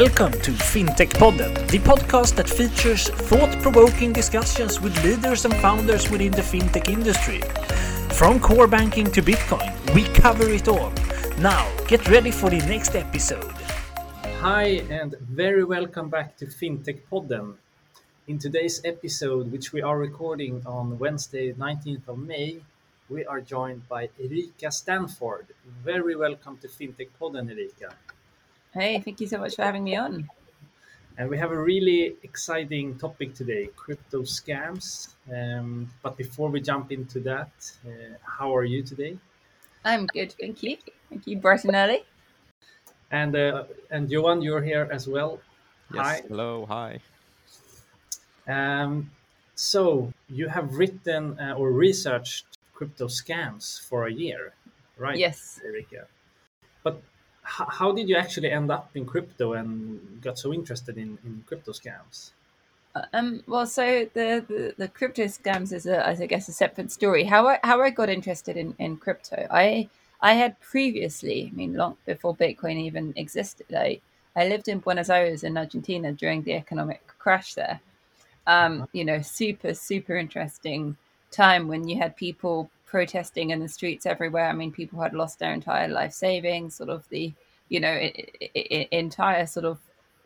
Welcome to FinTech Podden, the podcast that features thought provoking discussions with leaders and founders within the fintech industry. From core banking to Bitcoin, we cover it all. Now, get ready for the next episode. Hi, and very welcome back to FinTech Podden. In today's episode, which we are recording on Wednesday, 19th of May, we are joined by Erica Stanford. Very welcome to FinTech Podden, Erica. Hey, thank you so much for having me on. And we have a really exciting topic today crypto scams. Um, but before we jump into that, uh, how are you today? I'm good, thank you. Thank you, bright and early. And, uh, and Johan, you're here as well. Yes, hi. Hello, hi. Um, so, you have written uh, or researched crypto scams for a year, right? Yes. Erica? But how did you actually end up in crypto and got so interested in, in crypto scams? Uh, um, well, so the, the, the crypto scams is, a, I guess, a separate story. How I, how I got interested in, in crypto, I I had previously, I mean, long before Bitcoin even existed, I, I lived in Buenos Aires in Argentina during the economic crash there. Um, uh-huh. you know, super, super interesting time when you had people protesting in the streets everywhere. I mean, people had lost their entire life savings, sort of the, you know, entire sort of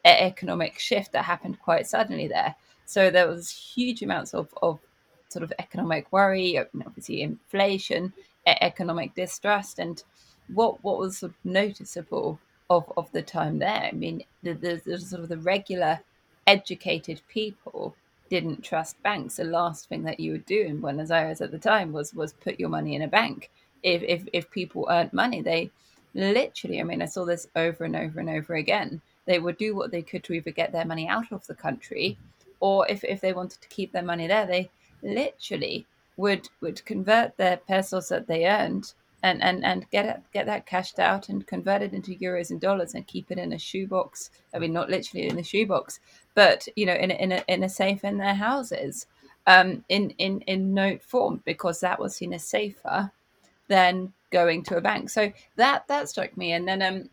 economic shift that happened quite suddenly there. So there was huge amounts of, of sort of economic worry, obviously inflation, economic distrust, and what what was sort of noticeable of, of the time there. I mean, the, the, the sort of the regular educated people didn't trust banks, the last thing that you would do in Buenos Aires at the time was was put your money in a bank. If if, if people earned money, they literally, I mean, I saw this over and over and over again. They would do what they could to either get their money out of the country, or if, if they wanted to keep their money there, they literally would would convert their pesos that they earned and and and get it, get that cashed out and convert it into euros and dollars and keep it in a shoebox. I mean, not literally in a shoebox, but you know, in a, in a, in a safe in their houses, um, in in in note form because that was seen as safer than going to a bank. So that that struck me, and then um,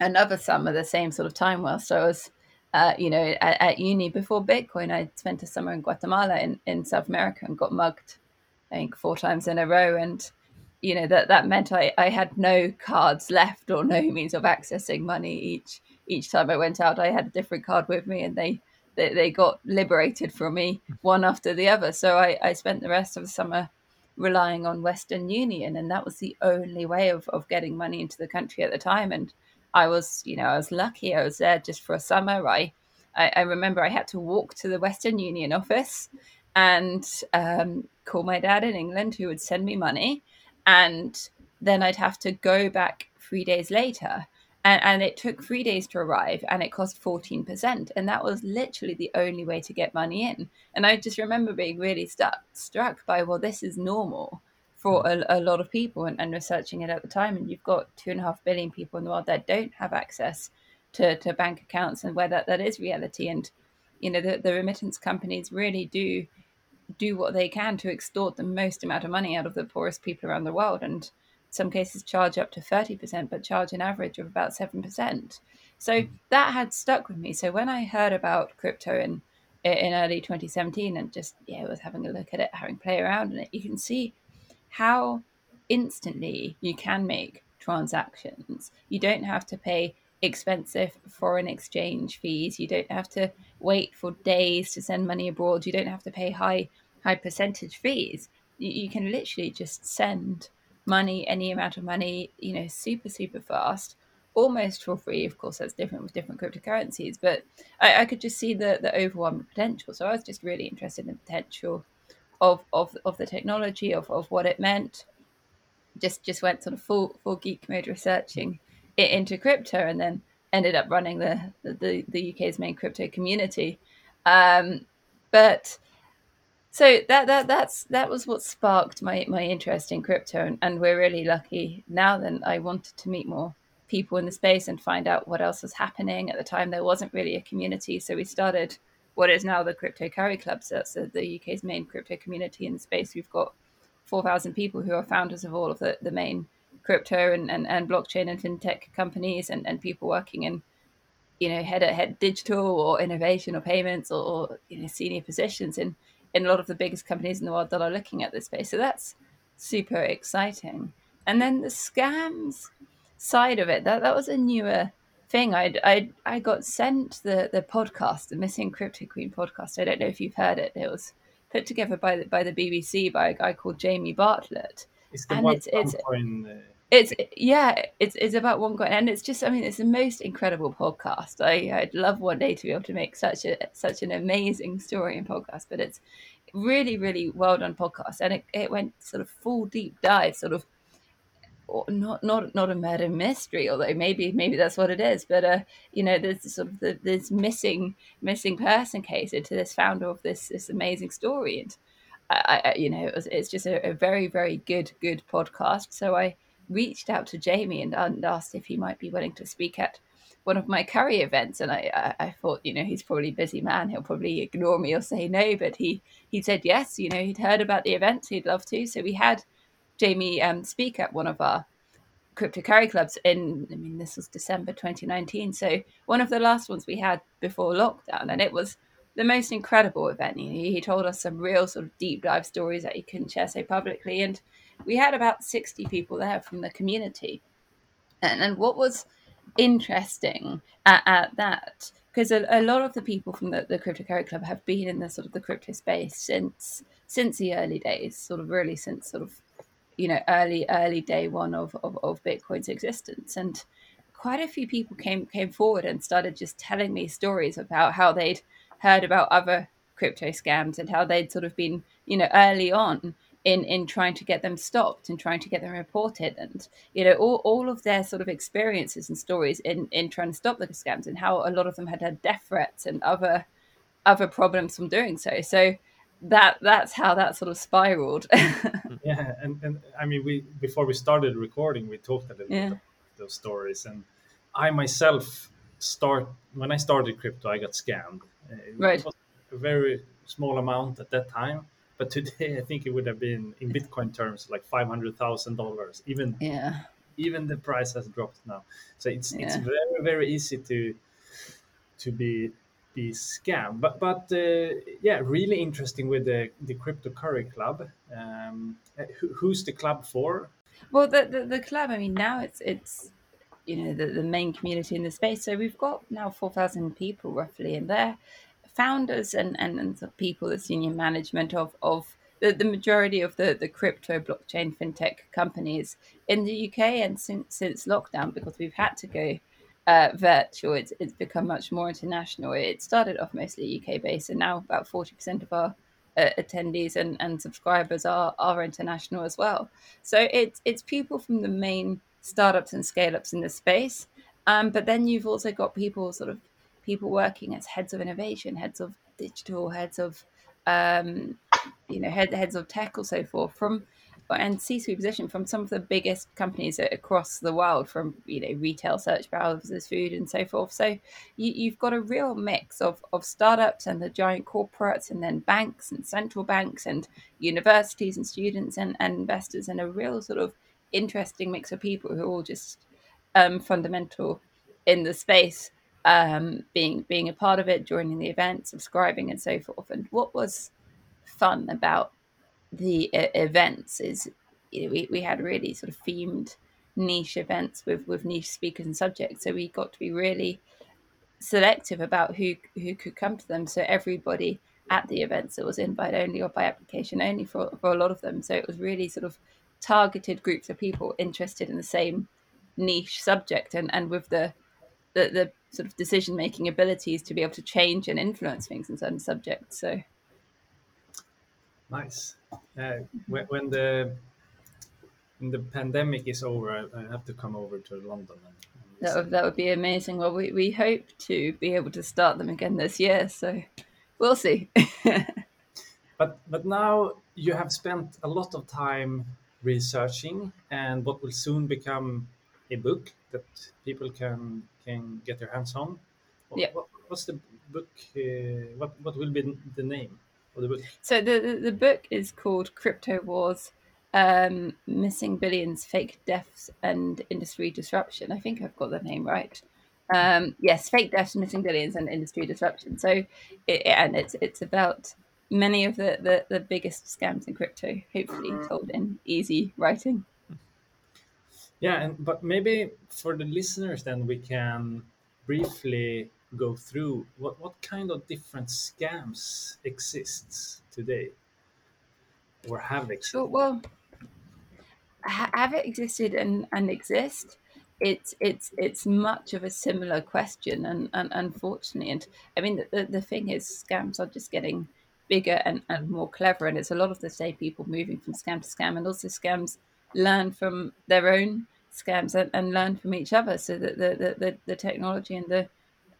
another summer, the same sort of time whilst I was. Uh, you know, at, at uni before Bitcoin, I spent a summer in Guatemala in, in South America and got mugged, I think, four times in a row. And you know that that meant I, I had no cards left or no means of accessing money each each time I went out I had a different card with me and they they, they got liberated from me one after the other. So I, I spent the rest of the summer relying on Western Union and that was the only way of, of getting money into the country at the time. And I was you know I was lucky. I was there just for a summer. I I, I remember I had to walk to the Western Union office and um, call my dad in England who would send me money. And then I'd have to go back three days later. And, and it took three days to arrive and it cost 14%. And that was literally the only way to get money in. And I just remember being really stuck, struck by, well, this is normal for mm. a, a lot of people and, and, researching it at the time. And you've got two and a half billion people in the world that don't have access to, to bank accounts and where that, that is reality. And, you know, the, the remittance companies really do do what they can to extort the most amount of money out of the poorest people around the world and some cases charge up to 30% but charge an average of about 7% so hmm. that had stuck with me. So when i heard about crypto in in early 2017 and just yeah was having a look at it having play around in it you can see how instantly you can make transactions. You don't have to pay expensive foreign exchange fees. You don't have to wait for days to send money abroad. You don't have to pay high high percentage fees, you, you can literally just send money, any amount of money, you know, super, super fast, almost for free. Of course, that's different with different cryptocurrencies, but I, I could just see the, the overwhelming potential. So I was just really interested in the potential of, of, of the technology, of, of what it meant. Just just went sort of full full geek mode researching it into crypto, and then ended up running the the, the UK's main crypto community. Um, but so that that that's that was what sparked my my interest in crypto and, and we're really lucky now then i wanted to meet more people in the space and find out what else was happening. At the time there wasn't really a community so we started what is now the crypto curry club so that's the uk's main crypto community in the space. We've got 4000 people who are founders of all of the, the main crypto and, and, and blockchain and fintech companies and, and people working in you know head head digital or innovation or payments or, or you know senior positions in in a lot of the biggest companies in the world that are looking at this space. So that's super exciting. And then the scams side of it, that that was a newer thing. I I I got sent the the podcast, the Missing Crypto Queen podcast. I don't know if you've heard it. It was put together by the, by the BBC by a guy called Jamie Bartlett. It's the and one, it's, it's, coin, uh... it's yeah, it's it's about OneCoin, and it's just I mean it's the most incredible podcast. I I'd love one day to be able to make such a such an amazing story and podcast, but it's really really well done podcast, and it, it went sort of full deep dive, sort of not not not a murder mystery, although maybe maybe that's what it is. But uh, you know, there's sort of the, this missing missing person case into this founder of this this amazing story, and I, I you know, it was, it's just a, a, very very good good podcast. So I reached out to Jamie and, and asked if he might be willing to speak at one of my curry events, and I, I, I thought, you know, he's probably a busy man. He'll probably ignore me or say no, but he he said yes. You know, he'd heard about the event, he'd love to. So we had Jamie um, speak at one of our crypto curry clubs in i mean this was december 2019 so one of the last ones we had before lockdown. And it was the most incredible event. He told us some real sort of deep dive stories that he couldn't share so publicly. And we had about 60 people there from the community. And, and what was interesting at, at that because a, a, lot of the people from the, the crypto curry club have been in the sort of the crypto space since since the early days sort of really since sort of you know early early day one of, of, of bitcoin's existence. And quite a few people came came forward and started just telling me stories about how they'd heard about other crypto scams and how they'd sort of been you know early on in in trying to get them stopped and trying to get them reported and you know all, all of their sort of experiences and stories in in trying to stop the scams and how a lot of them had had death threats and other other problems from doing so so that that's how that sort of spiraled. yeah, and, and I mean, we before we started recording, we talked a little yeah. bit about those stories, and I myself start when I started crypto, I got scammed. Uh, it right. was a very small amount at that time, but today I think it would have been in Bitcoin terms like five hundred thousand dollars. Even yeah, even the price has dropped now, so it's yeah. it's very very easy to to be be scam. But but uh, yeah, really interesting with the the crypto curry club. Um, who, who's the club for? Well, the, the, the club. I mean, now it's it's you know the, the main community in the space. So we've got now four thousand people roughly, in they're founders and and, and people, the senior management of of the, the majority of the, the crypto blockchain fintech companies in the UK and since since lockdown because we've had to go uh, virtual, it's, it's become much more international. It started off mostly UK based, and now about 40% of our uh, attendees and, and subscribers are, are international as well. So it's, it's people from the main startups and scale ups in the space. Um, but then you've also got people sort of people working as heads of innovation, heads of digital, heads of um, you know, head, heads of tech or so forth from and C-suite position from some of the biggest companies across the world, from you know retail, search browsers, food, and so forth. So you, have got a real mix of of startups and the giant corporates, and then banks and central banks and universities and students and, and investors, and a real sort of interesting mix of people who are all just um, fundamental in the space, um, being being a part of it, joining the event, subscribing, and so forth. And what was fun about the uh, events is you know, we, we had really sort of themed niche events with with niche speakers and subjects. So we got to be really selective about who who could come to them. So everybody at the events it was invite only or by application only for, for a lot of them. So it was really sort of targeted groups of people interested in the same niche subject. And and with the the, the sort of decision making abilities to be able to change and influence things in certain subjects so Nice. Uh, when, when, the when the pandemic is over, I, I have to come over to London. And, and that would, that would be amazing. Well, we, we hope to be able to start them again this year, so we'll see. but but now you have spent a lot of time researching and what will soon become a book that people can can get their hands on. What, yeah. What, what's the book? Uh, what what will be the name? Of the book? So the, the, the book is called Crypto Wars: um, Missing Billions, Fake Deaths, and Industry Disruption. I think I've got the name right. Um, yes, fake deaths, missing billions, and industry disruption. So, it, and it's it's about many of the, the, the biggest scams in crypto, hopefully told in easy writing. Yeah, and but maybe for the listeners, then we can briefly go through what, what kind of different scams exists today or have existed. Sure, well, have it existed and, and exist? It's it's it's much of a similar question, and, and unfortunately, and I mean the, the thing is, scams are just getting bigger and, and more clever, and it's a lot of the same people moving from scam to scam, and also scams learn from their own scams and, and learn from each other, so that the the, the, the technology and the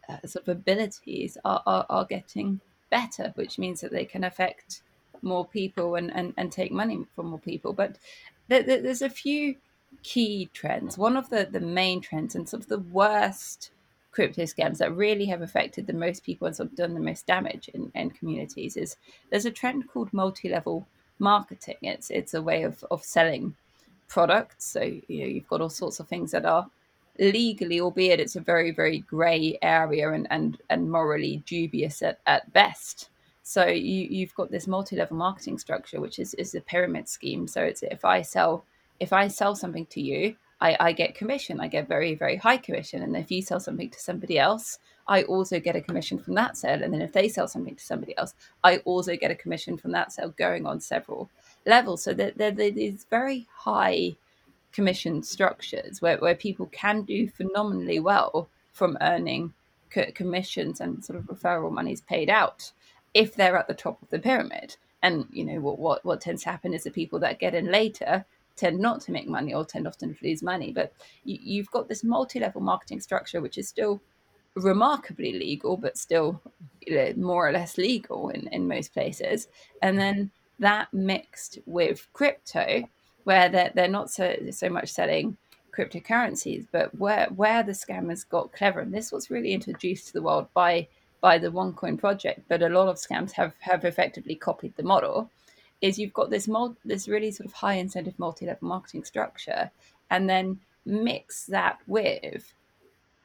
uh, sort of abilities are, are, are getting better, which means that they can affect more people and, and, and take money from more people. But there's a few key trends. One of the, the main trends and sort of the worst crypto scams that really have affected the most people and sort of done the most damage in, in communities is there's a trend called multi-level marketing. It's it's a way of, of selling products. So you know you've got all sorts of things that are legally, albeit it's a very, very grey area and, and, and morally dubious at, at best. So you, you've got this multi-level marketing structure, which is, is a pyramid scheme. So it's if I sell if I sell something to you, I, I get commission. I get very, very high commission. And if you sell something to somebody else, I also get a commission from that sale. And then if they sell something to somebody else, I also get a commission from that sale going on several levels. So that there, is very high commission structures where, where people can do phenomenally well from earning commissions and sort of referral monies paid out if they're at the top of the pyramid. And you know what, what what tends to happen is the people that get in later tend not to make money or tend often to lose money. But you, you've got this multi-level marketing structure, which is still remarkably legal, but still you know, more or less legal in, in most places. And then that mixed with crypto, where they're, they're not so, so much selling cryptocurrencies, but where, where the scammers got clever, and this was really introduced to the world by by the OneCoin project, but a lot of scams have have effectively copied the model. Is you've got this mul- this really sort of high incentive multi level marketing structure, and then mix that with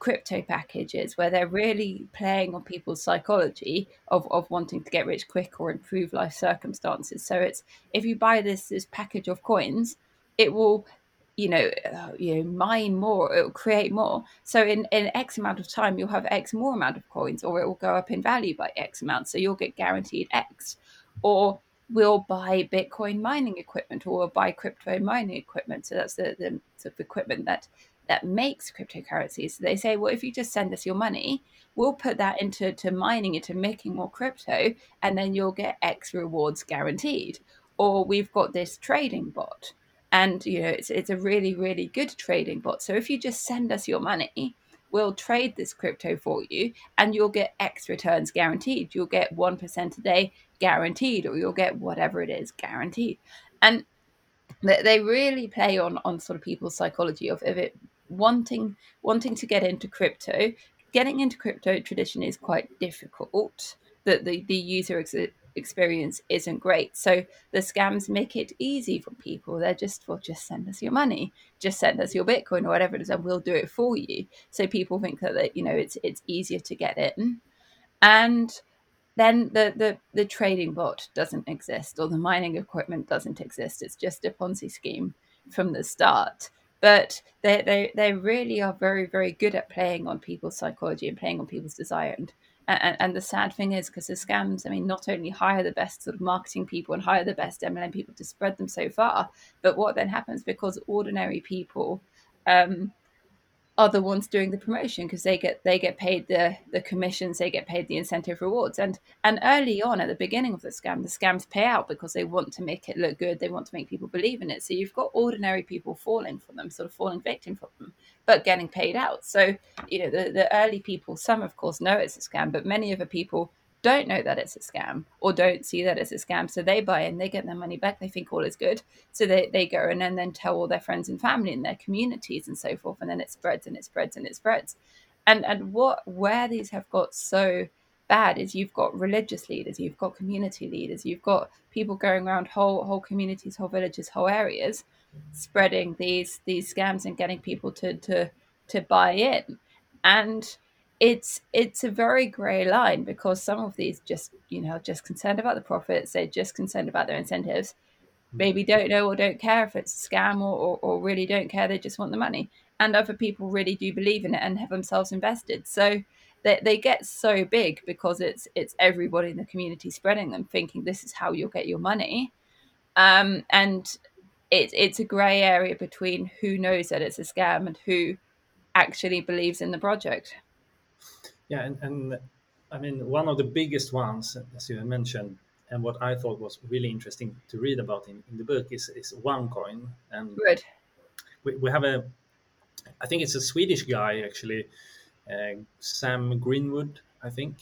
crypto packages where they're really playing on people's psychology of, of wanting to get rich quick or improve life circumstances. So it's if you buy this this package of coins, it will you know uh, you know mine more it will create more. So in in x amount of time you'll have x more amount of coins or it will go up in value by x amount. So you'll get guaranteed x. Or we'll buy bitcoin mining equipment or we'll buy crypto mining equipment. So that's the, the sort of equipment that that makes cryptocurrencies. They say, well, if you just send us your money, we'll put that into to mining into making more crypto, and then you'll get X rewards guaranteed. Or we've got this trading bot, and you know it's it's a really really good trading bot. So if you just send us your money, we'll trade this crypto for you, and you'll get X returns guaranteed. You'll get one percent a day guaranteed, or you'll get whatever it is guaranteed. And they really play on on sort of people's psychology of, if it wanting wanting to get into crypto getting into crypto tradition is quite difficult. That the, the user ex- experience isn't great. So the scams make it easy for people. They're just well just send us your money. Just send us your bitcoin or whatever it is and we'll do it for you. So people think that, that you know it's it's easier to get in. And then the, the the trading bot doesn't exist or the mining equipment doesn't exist. It's just a ponzi scheme from the start but they, they, they really are very, very good at playing on people's psychology and playing on people's desire. And, and, and the sad thing is, because the scams, I mean, not only hire the best sort of marketing people and hire the best MLM people to spread them so far, but what then happens because ordinary people um, are the ones doing the promotion because they get they get paid the the commissions they get paid the incentive rewards. And and early on at the beginning of the scam the scams pay out because they want to make it look good they want to make people believe in it. So you've got ordinary people falling for them sort of falling victim for them but getting paid out. So you know the, the early people some of course know it's a scam but many of the people don't know that it's a scam or don't see that it's a scam. So they buy in, they get their money back, they think all is good. So they, they go in and then tell all their friends and family and their communities and so forth. And then it spreads and it spreads and it spreads. And and what where these have got so bad is you've got religious leaders, you've got community leaders, you've got people going around whole whole communities, whole villages, whole areas, spreading these these scams and getting people to to to buy in and it's it's a very grey line because some of these just you know just concerned about the profits they're just concerned about their incentives. Maybe don't know or don't care if it's a scam or, or, or, really don't care they just want the money. And other people really do believe in it and have themselves invested. So they, they get so big because it's it's everybody in the community spreading them thinking this is how you'll get your money. Um, and it's it's a grey area between who knows that it's a scam and who actually believes in the project yeah, and, and I mean, one of the biggest ones, as you mentioned, and what I thought was really interesting to read about in, in the book is, is OneCoin. And Good. We, we have a, I think it's a Swedish guy actually, uh, Sam Greenwood, I think.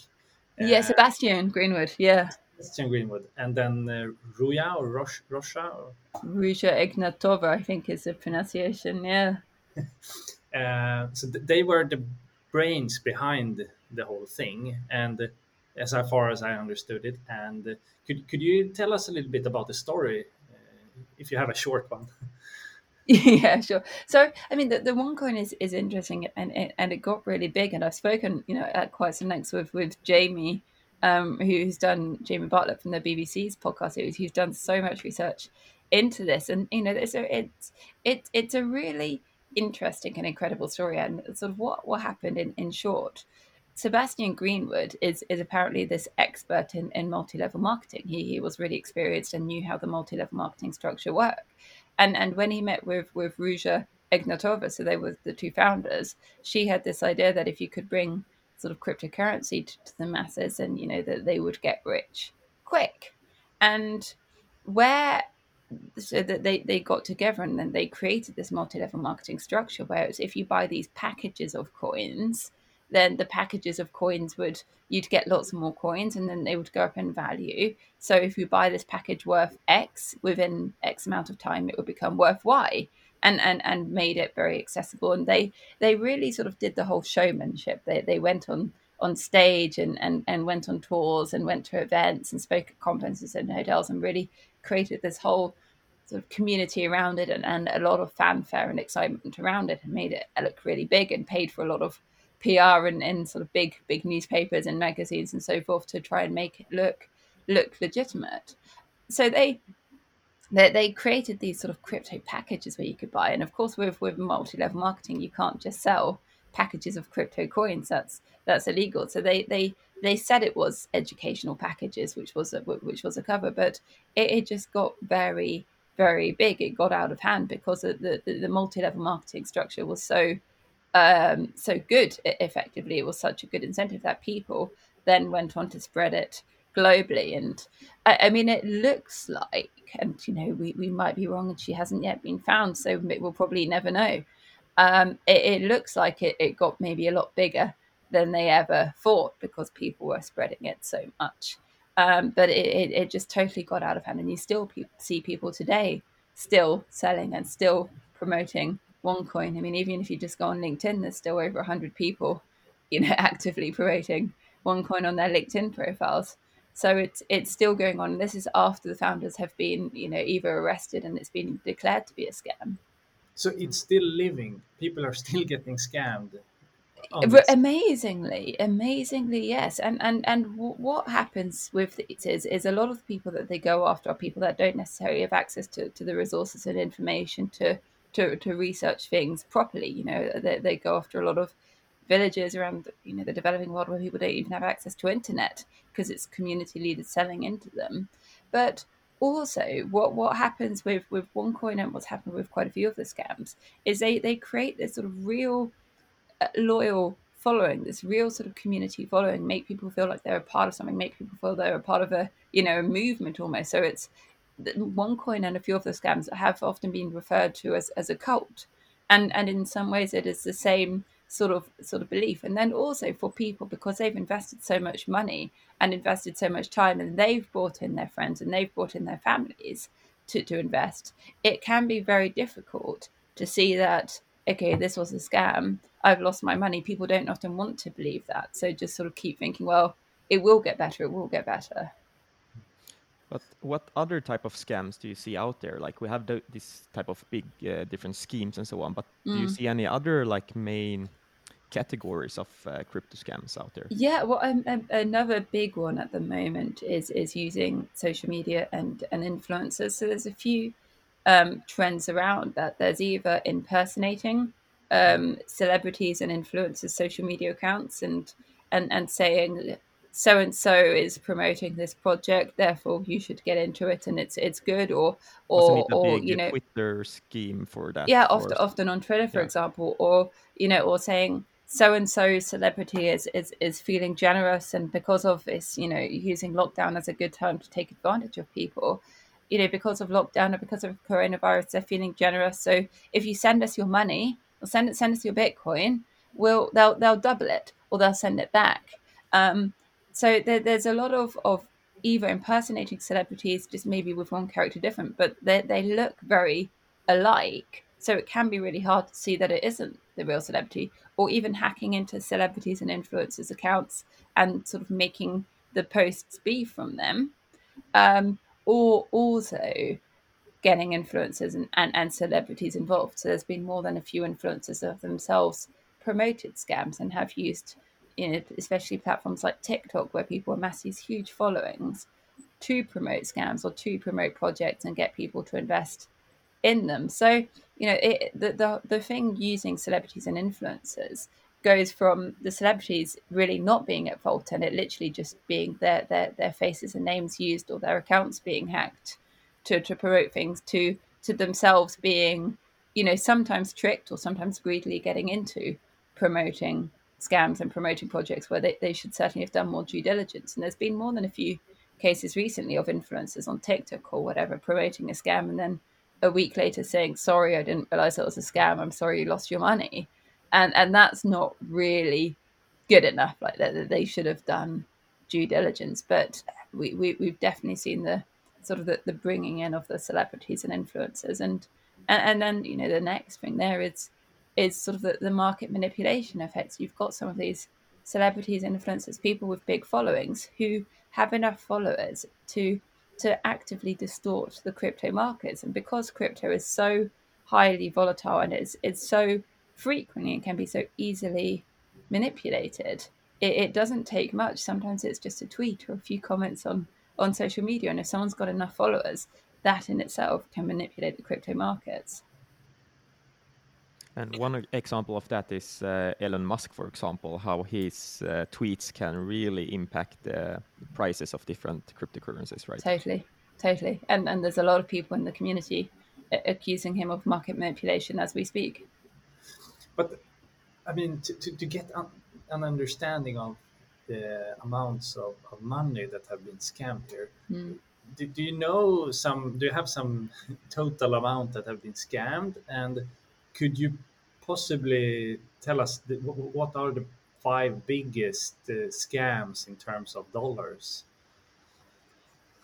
Yeah, uh, Sebastian Greenwood. Yeah. Sebastian Greenwood, and then uh, Ruya or Rosh, Rosha. Or... Ruja Ignatova, I think is the pronunciation. Yeah. uh, so th- they were the brains behind the whole thing, and as far as I understood it. And could could you tell us a little bit about the story, uh, if you have a short one? yeah, sure. So, I mean, the, the OneCoin is, is interesting and, and it got really big. And I've spoken, you know, at quite some length with, with Jamie, um, who's done Jamie Bartlett from the BBC's podcast series, who's done so much research into this. And, you know, a, it's, it, it's a really interesting and incredible story and sort of what, what happened in, in short. Sebastian Greenwood is is apparently this expert in, in multi-level marketing. He, he was really experienced and knew how the multi-level marketing structure worked. And and when he met with with Ruja Ignatova, so they were the two founders, she had this idea that if you could bring sort of cryptocurrency to, to the masses and you know that they would get rich quick. And where so that they, they got together and then they created this multi-level marketing structure where it's if you buy these packages of coins then the packages of coins would you'd get lots more coins and then they would go up in value. So if you buy this package worth x within x amount of time it would become worth y and and and made it very accessible. And they they really sort of did the whole showmanship. They they went on on stage and, and, and went on tours and went to events and spoke at conferences and hotels and really created this whole sort of community around it and, and a lot of fanfare and excitement around it and made it look really big and paid for a lot of PR and in sort of big big newspapers and magazines and so forth to try and make it look look legitimate. So they they, they created these sort of crypto packages where you could buy, and of course with with multi level marketing, you can't just sell packages of crypto coins. That's that's illegal. So they they they said it was educational packages, which was a, which was a cover, but it, it just got very very big. It got out of hand because the the, the multi level marketing structure was so um, so good effectively it was such a good incentive that people then went on to spread it globally. And I, I, mean it looks like and you know we, we might be wrong and she hasn't yet been found so we'll probably never know. Um, it, it, looks like it, it got maybe a lot bigger than they ever thought because people were spreading it so much. Um, but it, it, it, just totally got out of hand and you still pe- see people today still selling and still promoting OneCoin. I mean, even if you just go on LinkedIn, there's still over 100 people, you know, actively promoting OneCoin on their LinkedIn profiles. So it's it's still going on. This is after the founders have been, you know, either arrested and it's been declared to be a scam. So it's still living. People are still getting scammed. Amazingly, amazingly, yes. And and and w- what happens with it is is a lot of the people that they go after are people that don't necessarily have access to, to the resources and information to to, to research things properly. You know, they, they go after a lot of villages around you know the developing world where people don't even have access to internet because it's community leaders selling into them. But also, what what happens with with OneCoin and what's happened with quite a few of the scams is they they create this sort of real uh, loyal following, this real sort of community following, make people feel like they're a part of something, make people feel they're a part of a you know a movement almost. So it's OneCoin and a few of the scams have often been referred to as, as a cult. And and in some ways it is the same sort of sort of belief. And then also for people because they've invested so much money and invested so much time and they've brought in their friends and they've brought in their families to, to invest, it can be very difficult to see that, okay, this was a scam. I've lost my money. People don't often want to believe that. So just sort of keep thinking, well, it will get better, it will get better. But what other type of scams do you see out there? Like we have the, this type of big uh, different schemes and so on, but mm. do you mm. see any other like main categories of uh, crypto scams out there? Yeah, well, um, um, another big one at the moment is is using social media and and influencers. So there's a few um, trends around that. There's either impersonating um, celebrities and influencers' social media accounts and and and saying so and so is promoting this project, therefore you should get into it and it's it's good or or or you know Twitter scheme for that. Yeah, often often on Twitter, for yeah. example, or you know, or saying so and so celebrity is, is is feeling generous and because of this, you know, using lockdown as a good time to take advantage of people. You know, because of lockdown or because of coronavirus, they're feeling generous. So if you send us your money or send it send us your Bitcoin, we'll they'll they'll double it or they'll send it back. Um, so there, there's a lot of, of either impersonating celebrities, just maybe with one character different, but they, they look very alike. So it can be really hard to see that it isn't the real celebrity, or even hacking into celebrities and influencers' accounts and sort of making the posts be from them. Um, or also getting influencers and, and, and celebrities involved. So there's been more than a few influencers of themselves promoted scams and have used you know, especially platforms like TikTok, where people amass these huge followings to promote scams or to promote projects and get people to invest in them. So, you know, it, the, the, the thing using celebrities and influencers goes from the celebrities really not being at fault and it literally just being their, their, their faces and names used or their accounts being hacked to, to promote things to, to themselves being, you know, sometimes tricked or sometimes greedily getting into promoting scams and promoting projects where they, they should certainly have done more due diligence. And there's been more than a few cases recently of influencers on TikTok or whatever promoting a scam and then a week later saying, sorry, I didn't realize it was a scam. I'm sorry you lost your money. And and that's not really good enough. Like that they should have done due diligence. But we, we, we've definitely seen the sort of the, the bringing in of the celebrities and influencers. And, and, and then, you know, the next thing there is is sort of the, the market manipulation effects. You've got some of these celebrities, influencers, people with big followings who have enough followers to to actively distort the crypto markets. And because crypto is so highly volatile and it's it's so frequently and can be so easily manipulated, it, it doesn't take much. Sometimes it's just a tweet or a few comments on on social media. And if someone's got enough followers, that in itself can manipulate the crypto markets. And one example of that is uh, Elon Musk, for example, how his uh, tweets can really impact the prices of different cryptocurrencies, right? Totally, totally. And and there's a lot of people in the community accusing him of market manipulation as we speak. But I mean, to, to, to get un an understanding of the amounts of, of money that have been scammed here, mm. do, do you know some? Do you have some total amount that have been scammed and could you possibly tell us the, what are the five biggest uh, scams in terms of dollars?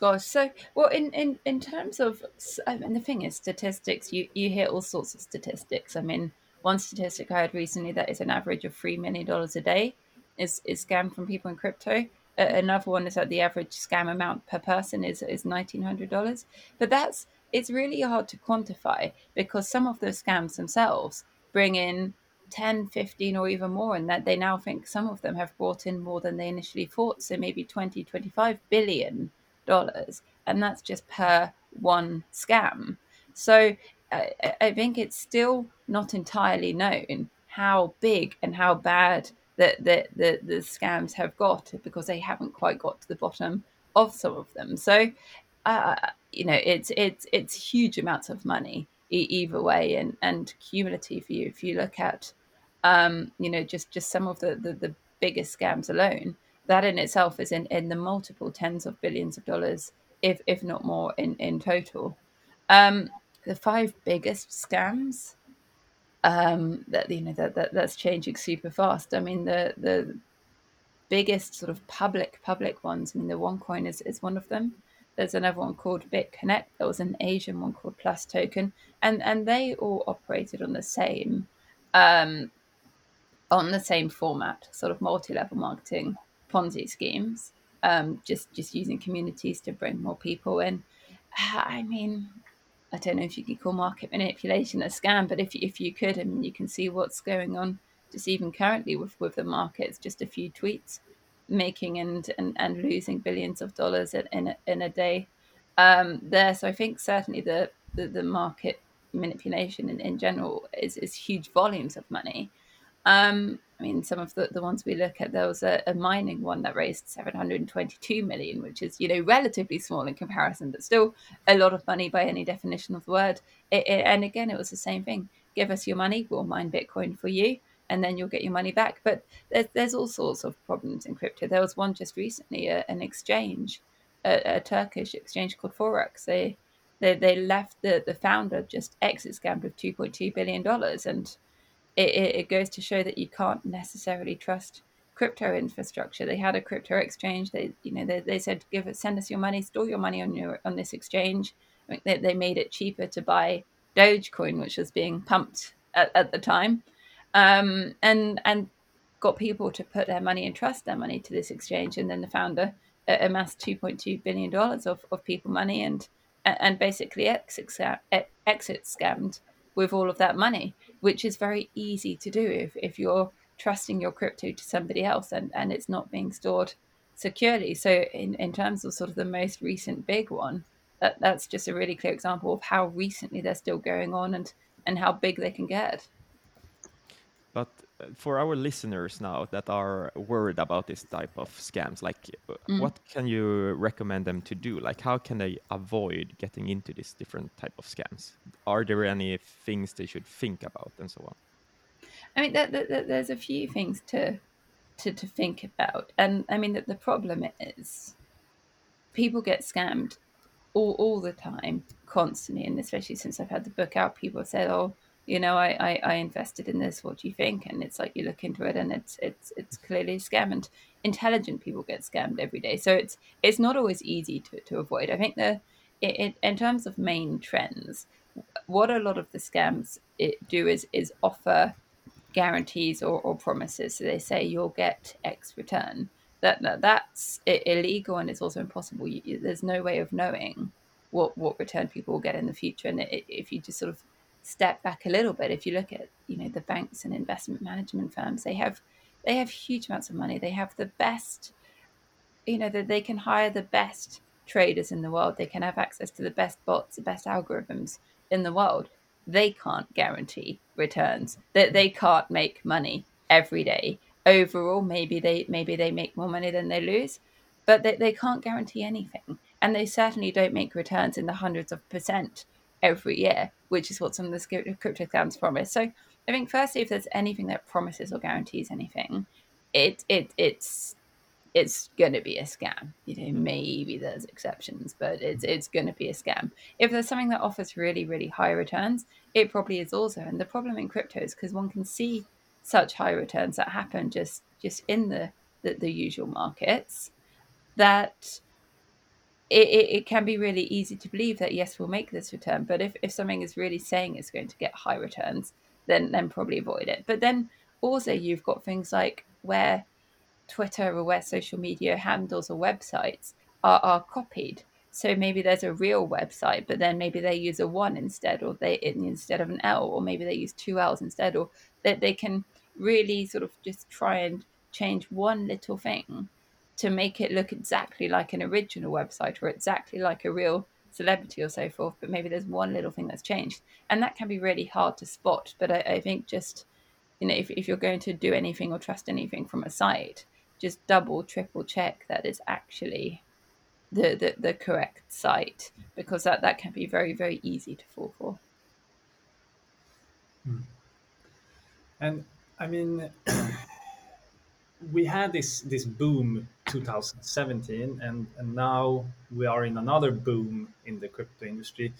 Gosh, so well, in in in terms of, I mean, the thing is, statistics. You you hear all sorts of statistics. I mean, one statistic I heard recently that is an average of three million dollars a day is is scammed from people in crypto. Uh, another one is that the average scam amount per person is is nineteen hundred dollars. But that's it's really hard to quantify because some of the scams themselves bring in 10 15 or even more and that they now think some of them have brought in more than they initially thought so maybe 20 25 billion dollars and that's just per one scam. So I, I think it's still not entirely known how big and how bad that the, the, the scams have got because they haven't quite got to the bottom of some of them. So uh, you know, it's it's it's huge amounts of money either way, and and cumulative for you. If you look at, um, you know, just just some of the, the the biggest scams alone, that in itself is in in the multiple tens of billions of dollars, if if not more, in in total. Um, the five biggest scams um, that you know that, that that's changing super fast. I mean, the the biggest sort of public public ones. I mean, the OneCoin is is one of them. There's another one called BitConnect. There was an Asian one called Plus Token, and and they all operated on the same um, on the same format, sort of multi-level marketing Ponzi schemes. Um, just just using communities to bring more people in. I mean, I don't know if you could call market manipulation a scam, but if if you could, I mean, you can see what's going on just even currently with with the markets, just a few tweets making and and, and losing billions of dollars in in a, in a day um, there. So I think certainly the the, the market manipulation in, in general is, is huge volumes of money. Um, I mean, some of the, the ones we look at, there was a, a, mining one that raised 722 million, which is, you know, relatively small in comparison, but still a lot of money by any definition of the word. It, it, and again, it was the same thing. Give us your money, we'll mine Bitcoin for you, and then you'll get your money back. But there's, there's all sorts of problems in crypto. There was one just recently, a, an exchange, a, a Turkish exchange called Thodex. They they, they left the, the founder just exit scammed with $2.2 billion. And it, it, it goes to show that you can't necessarily trust crypto infrastructure. They had a crypto exchange. They, you know, they, they said, give it, send us your money, store your money on your, on this exchange. They, they made it cheaper to buy Dogecoin, which was being pumped at, at the time. Um, and, and got people to put their money and trust their money to this exchange. And then the founder amassed $2.2 billion of, of people money and and basically exit, exit scammed with all of that money, which is very easy to do if, if you're trusting your crypto to somebody else and, and it's not being stored securely. So, in, in terms of sort of the most recent big one, that, that's just a really clear example of how recently they're still going on and, and how big they can get. But for our listeners now that are worried about this type of scams like mm. what can you recommend them to do? Like how can they avoid getting into this different type of scams? Are there any things they should think about and so on? I mean there, there, there's a few things to to, to think about. And i mean that the problem is people get scammed all, all the time constantly. And especially since i've had the book out people said oh you know, I, I, I, invested in this. What do you think? And it's like you look into it, and it's it's it's clearly a scam. And intelligent people get scammed every day, so it's it's not always easy to, to avoid. I think the it, it, in terms of main trends, what a lot of the scams do is is offer guarantees or, or promises. So they say you'll get X return. That, that that's illegal and it's also impossible. You, there's no way of knowing what what return people will get in the future. And it, if you just sort of step back a little bit, if you look at you know the banks and investment management firms, they have they have huge amounts of money. They have the best, you know, that they can hire the best traders in the world. They can have access to the best bots, the best algorithms in the world. They can't guarantee returns. That they, can't make money every day. Overall, maybe they maybe they make more money than they lose, but they, they can't guarantee anything. And they certainly don't make returns in the hundreds of percent every year, which is what some of the crypto scams promise. So I think firstly, if there's anything that promises or guarantees anything, it it it's it's going to be a scam. You know, maybe there's exceptions, but it's it's going to be a scam. If there's something that offers really really high returns, it probably is also. And the problem in crypto is because one can see such high returns that happen just just in the the, the usual markets that it, it, it, can be really easy to believe that yes we'll make this return but if, if something is really saying it's going to get high returns then then probably avoid it. But then also you've got things like where twitter or where social media handles or websites are, are copied. So maybe there's a real website but then maybe they use a one instead or they instead of an l or maybe they use two l's instead or that they, they can really sort of just try and change one little thing to make it look exactly like an original website or exactly like a real celebrity or so forth, but maybe there's one little thing that's changed. And that can be really hard to spot. But I, I think just, you know, if, if you're going to do anything or trust anything from a site, just double, triple check that it's actually the, the, the correct site because that, that can be very, very easy to fall for. Hmm. And I mean, we had this this boom 2017 and, and now we are in another boom in the crypto industry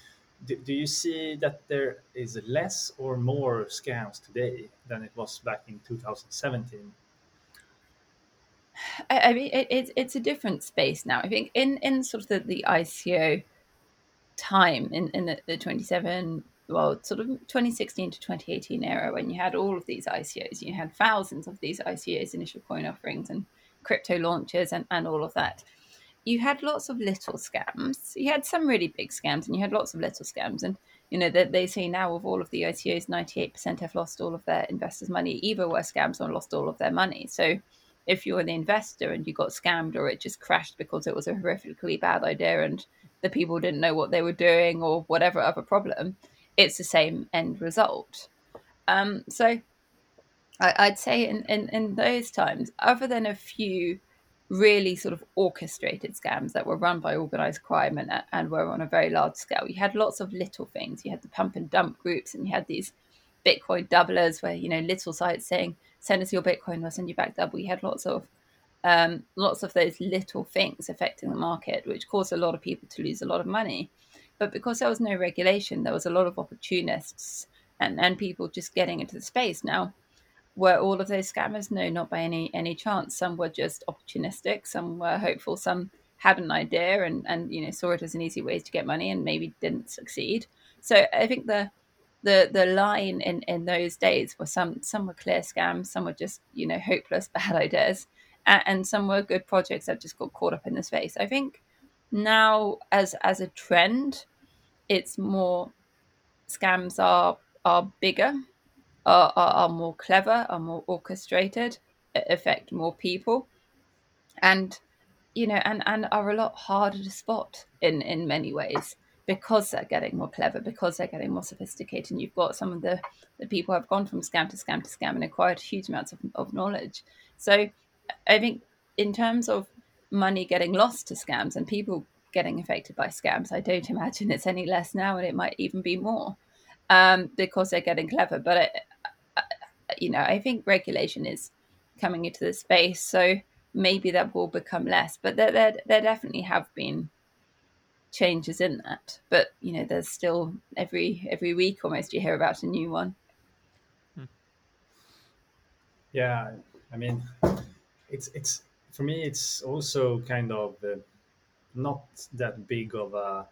do, do you see that there is less or more scams today than it was back in 2017 I, mean, it, it, it's a different space now. I think in, in sort of the, the ICO time in, in the, the 27 well, sort of 2016 to 2018 era when you had all of these ICOs, you had thousands of these ICOs, initial coin offerings, and crypto launches, and, and all of that. You had lots of little scams. You had some really big scams, and you had lots of little scams. And you know that they, say now of all of the ICOs, 98% have lost all of their investors' money, either were scams or lost all of their money. So if you're the investor and you got scammed or it just crashed because it was a horrifically bad idea and the people didn't know what they were doing or whatever other problem, it's the same end result. Um, so I, would say in, in, in those times, other than a few really sort of orchestrated scams that were run by organized crime and, and were on a very large scale. You had lots of little things. You had the pump and dump groups, and you had these Bitcoin doublers where you know little sites saying send us your Bitcoin, we'll send you back double. You had lots of um, lots of those little things affecting the market, which caused a lot of people to lose a lot of money. But because there was no regulation, there was a lot of opportunists and, and people just getting into the space. Now, were all of those scammers? No, not by any any chance. Some were just opportunistic. Some were hopeful. Some had an idea and and you know saw it as an easy way to get money and maybe didn't succeed. So I think the the the line in in those days were some some were clear scams, some were just you know hopeless bad ideas, and, and some were good projects that just got caught up in the space. I think now as as a trend, it's more scams are are bigger are, are, are more clever, are more orchestrated, affect more people, and you know, and, and are a lot harder to spot in in many ways because they're getting more clever, because they're getting more sophisticated. And you've got some of the, the people have gone from scam to scam to scam and acquired huge amounts of, of knowledge. So I think in terms of money getting lost to scams and people getting affected by scams, I don't imagine it's any less now, and it might even be more um, because they're getting clever. But it, you know, I think regulation is coming into the space, so maybe that will become less. But there, there, there definitely have been changes in that. But you know, there's still every every week almost you hear about a new one. Hmm. Yeah, I mean, it's it's for me. It's also kind of uh, not that big of a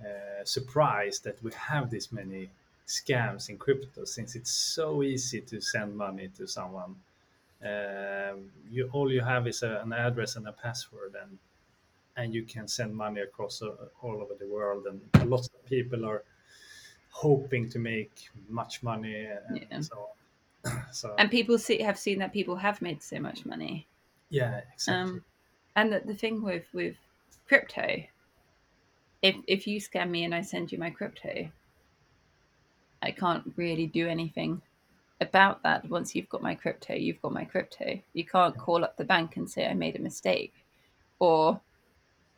uh, surprise that we have this many scams in crypto since it's so easy to send money to someone. Um, you all you have is a, an address and a password, and and you can send money across uh, all over the world. And lots of people are hoping to make much money, and yeah. so so. And people see have seen that people have made so much money. Yeah, exactly. Um, and the, the thing with with crypto, if if you scam me and I send you my crypto, I can't really do anything about that. Once you've got my crypto, you've got my crypto. You can't call up the bank and say I made a mistake, or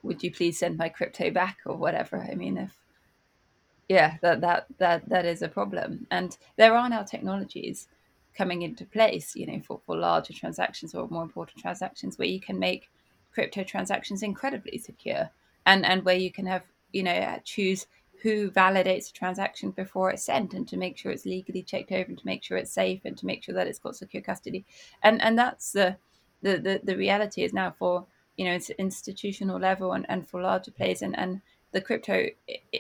would you please send my crypto back or whatever. I mean, if yeah, that that that that is a problem, and there are now technologies coming into place, you know, for, for larger transactions or more important transactions where you can make crypto transactions incredibly secure and and where you can have you know uh, choose who validates a transaction before it's sent and to make sure it's legally checked over and to make sure it's safe and to make sure that it's got secure custody. And and that's the the the, the reality is now for you know it's institutional level and, and for larger players and and the crypto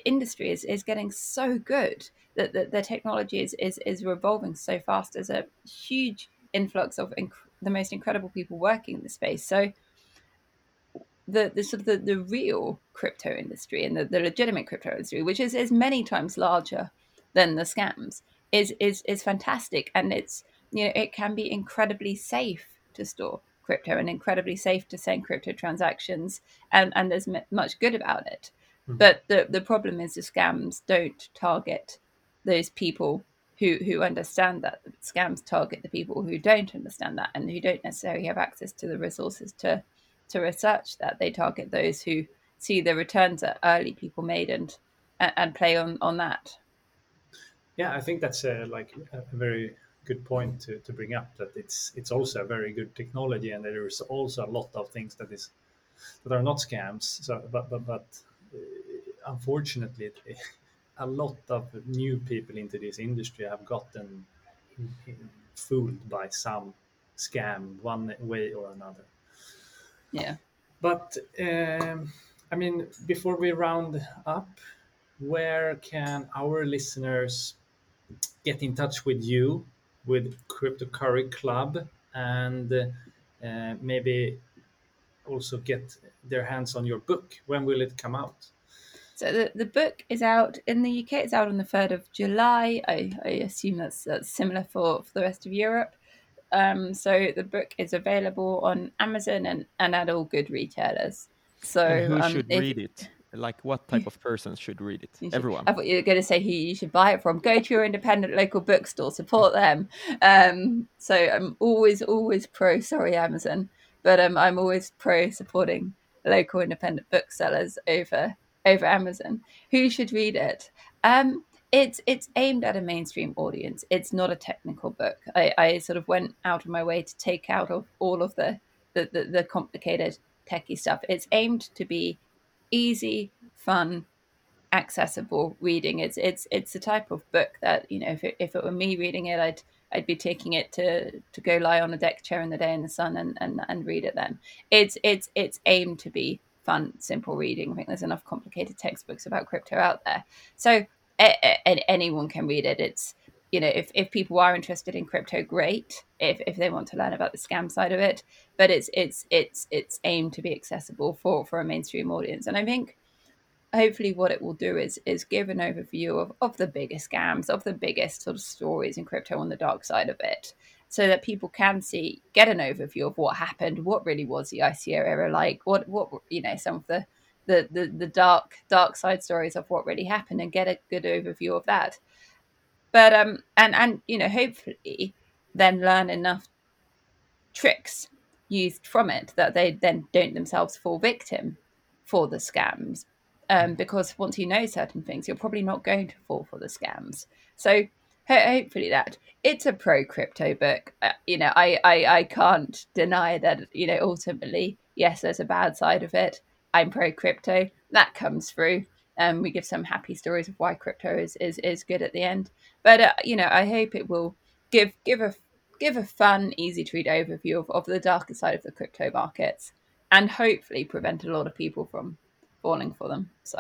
industry is, is getting so good that the, the technology is, is is revolving so fast there's a huge influx of inc- the most incredible people working in the space so the, the sort of the, the real crypto industry and the, the legitimate crypto industry, which is, is many times larger than the scams, is is is fantastic. And it's you know, it can be incredibly safe to store crypto and incredibly safe to send crypto transactions and, and there's m- much good about it. Mm-hmm. But the, the problem is the scams don't target those people who who understand that. Scams target the people who don't understand that and who don't necessarily have access to the resources to to research that. They target those who see the returns that early people made and and play on on that. Yeah i think that's a, like a very good point to, to bring up that it's it's also a very good technology and there is also a lot of things that is that are not scams. So but but, but unfortunately a lot of new people into this industry have gotten fooled by some scam one way or another yeah. But um, I mean, before we round up, where can our listeners get in touch with you, with Crypto Curry Club, and uh, maybe also get their hands on your book? When will it come out? So the, the book is out in the UK. It's out on the third of July. I, I assume that's that's similar for, for the rest of Europe. Um, so the book is available on Amazon and, and at all good retailers. So And who um, should if- read it? Like what type of person should read it? should- Everyone. I thought you were going to say who you should buy it from. Go to your independent local bookstore, support them. Um, so I'm always, always pro. Sorry, Amazon, but um, I'm always pro supporting local independent booksellers over over Amazon. Who should read it? Um, it's it's aimed at a mainstream audience. It's not a technical book. I, I sort of went out of my way to take out of all of the the, the, the complicated techie stuff. It's aimed to be easy, fun, accessible reading. It's it's it's the type of book that you know if it, if it were me reading it, I'd I'd be taking it to to go lie on a deck chair in the day in the sun and and, and read it. Then it's it's it's aimed to be fun, simple reading. I think there's enough complicated textbooks about crypto out there, so a, a, anyone can read it. It's you know if, if people are interested in crypto great if, if they want to learn about the scam side of it but it's it's it's it's aimed to be accessible for for a mainstream audience and i think hopefully what it will do is is give an overview of, of the biggest scams of the biggest sort of stories in crypto on the dark side of it so that people can see get an overview of what happened what really was the ico era like what what you know some of the the, the, the dark dark side stories of what really happened and get a good overview of that. But um and and you know hopefully then learn enough tricks used from it that they then don't themselves fall victim for the scams um, because once you know certain things you're probably not going to fall for the scams. So hopefully that it's a pro crypto book. Uh, you know I, I i can't deny that you know ultimately yes there's a bad side of it. I'm pro crypto that comes through. Um, we give some happy stories of why crypto is is, is good at the end. But uh, you know i hope it will give give a give a fun easy to read overview of, of the darker side of the crypto markets and hopefully prevent a lot of people from falling for them so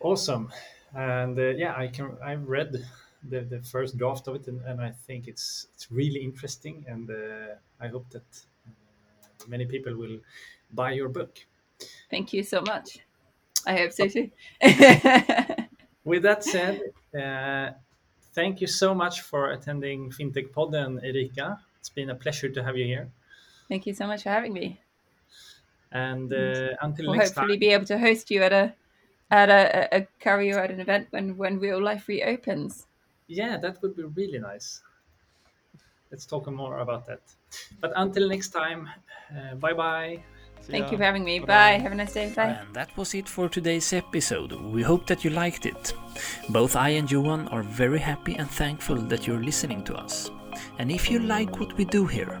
Awesome, and uh, yeah, I can. I've read the, the first draft of it, and, and I think it's it's really interesting, and uh, I hope that uh, many people will buy your book. thank you so much i hope so too With that said, uh, thank you so much for attending FinTech Podden, Erica. It's been a pleasure to have you here. thank you so much for having me And uh, until we'll next hopefully time, be able to host you at a at a, a, a carry you at an event when when real life reopens yeah, that would be really nice. Let's talk more about that. But until next time, uh, bye bye. See thank ya. you for having me Bye-bye. bye have a nice day bye And that was it for today's episode. We hope that you liked it. Both I and Johan are very happy and thankful that you're listening to us. And if you like what we do here,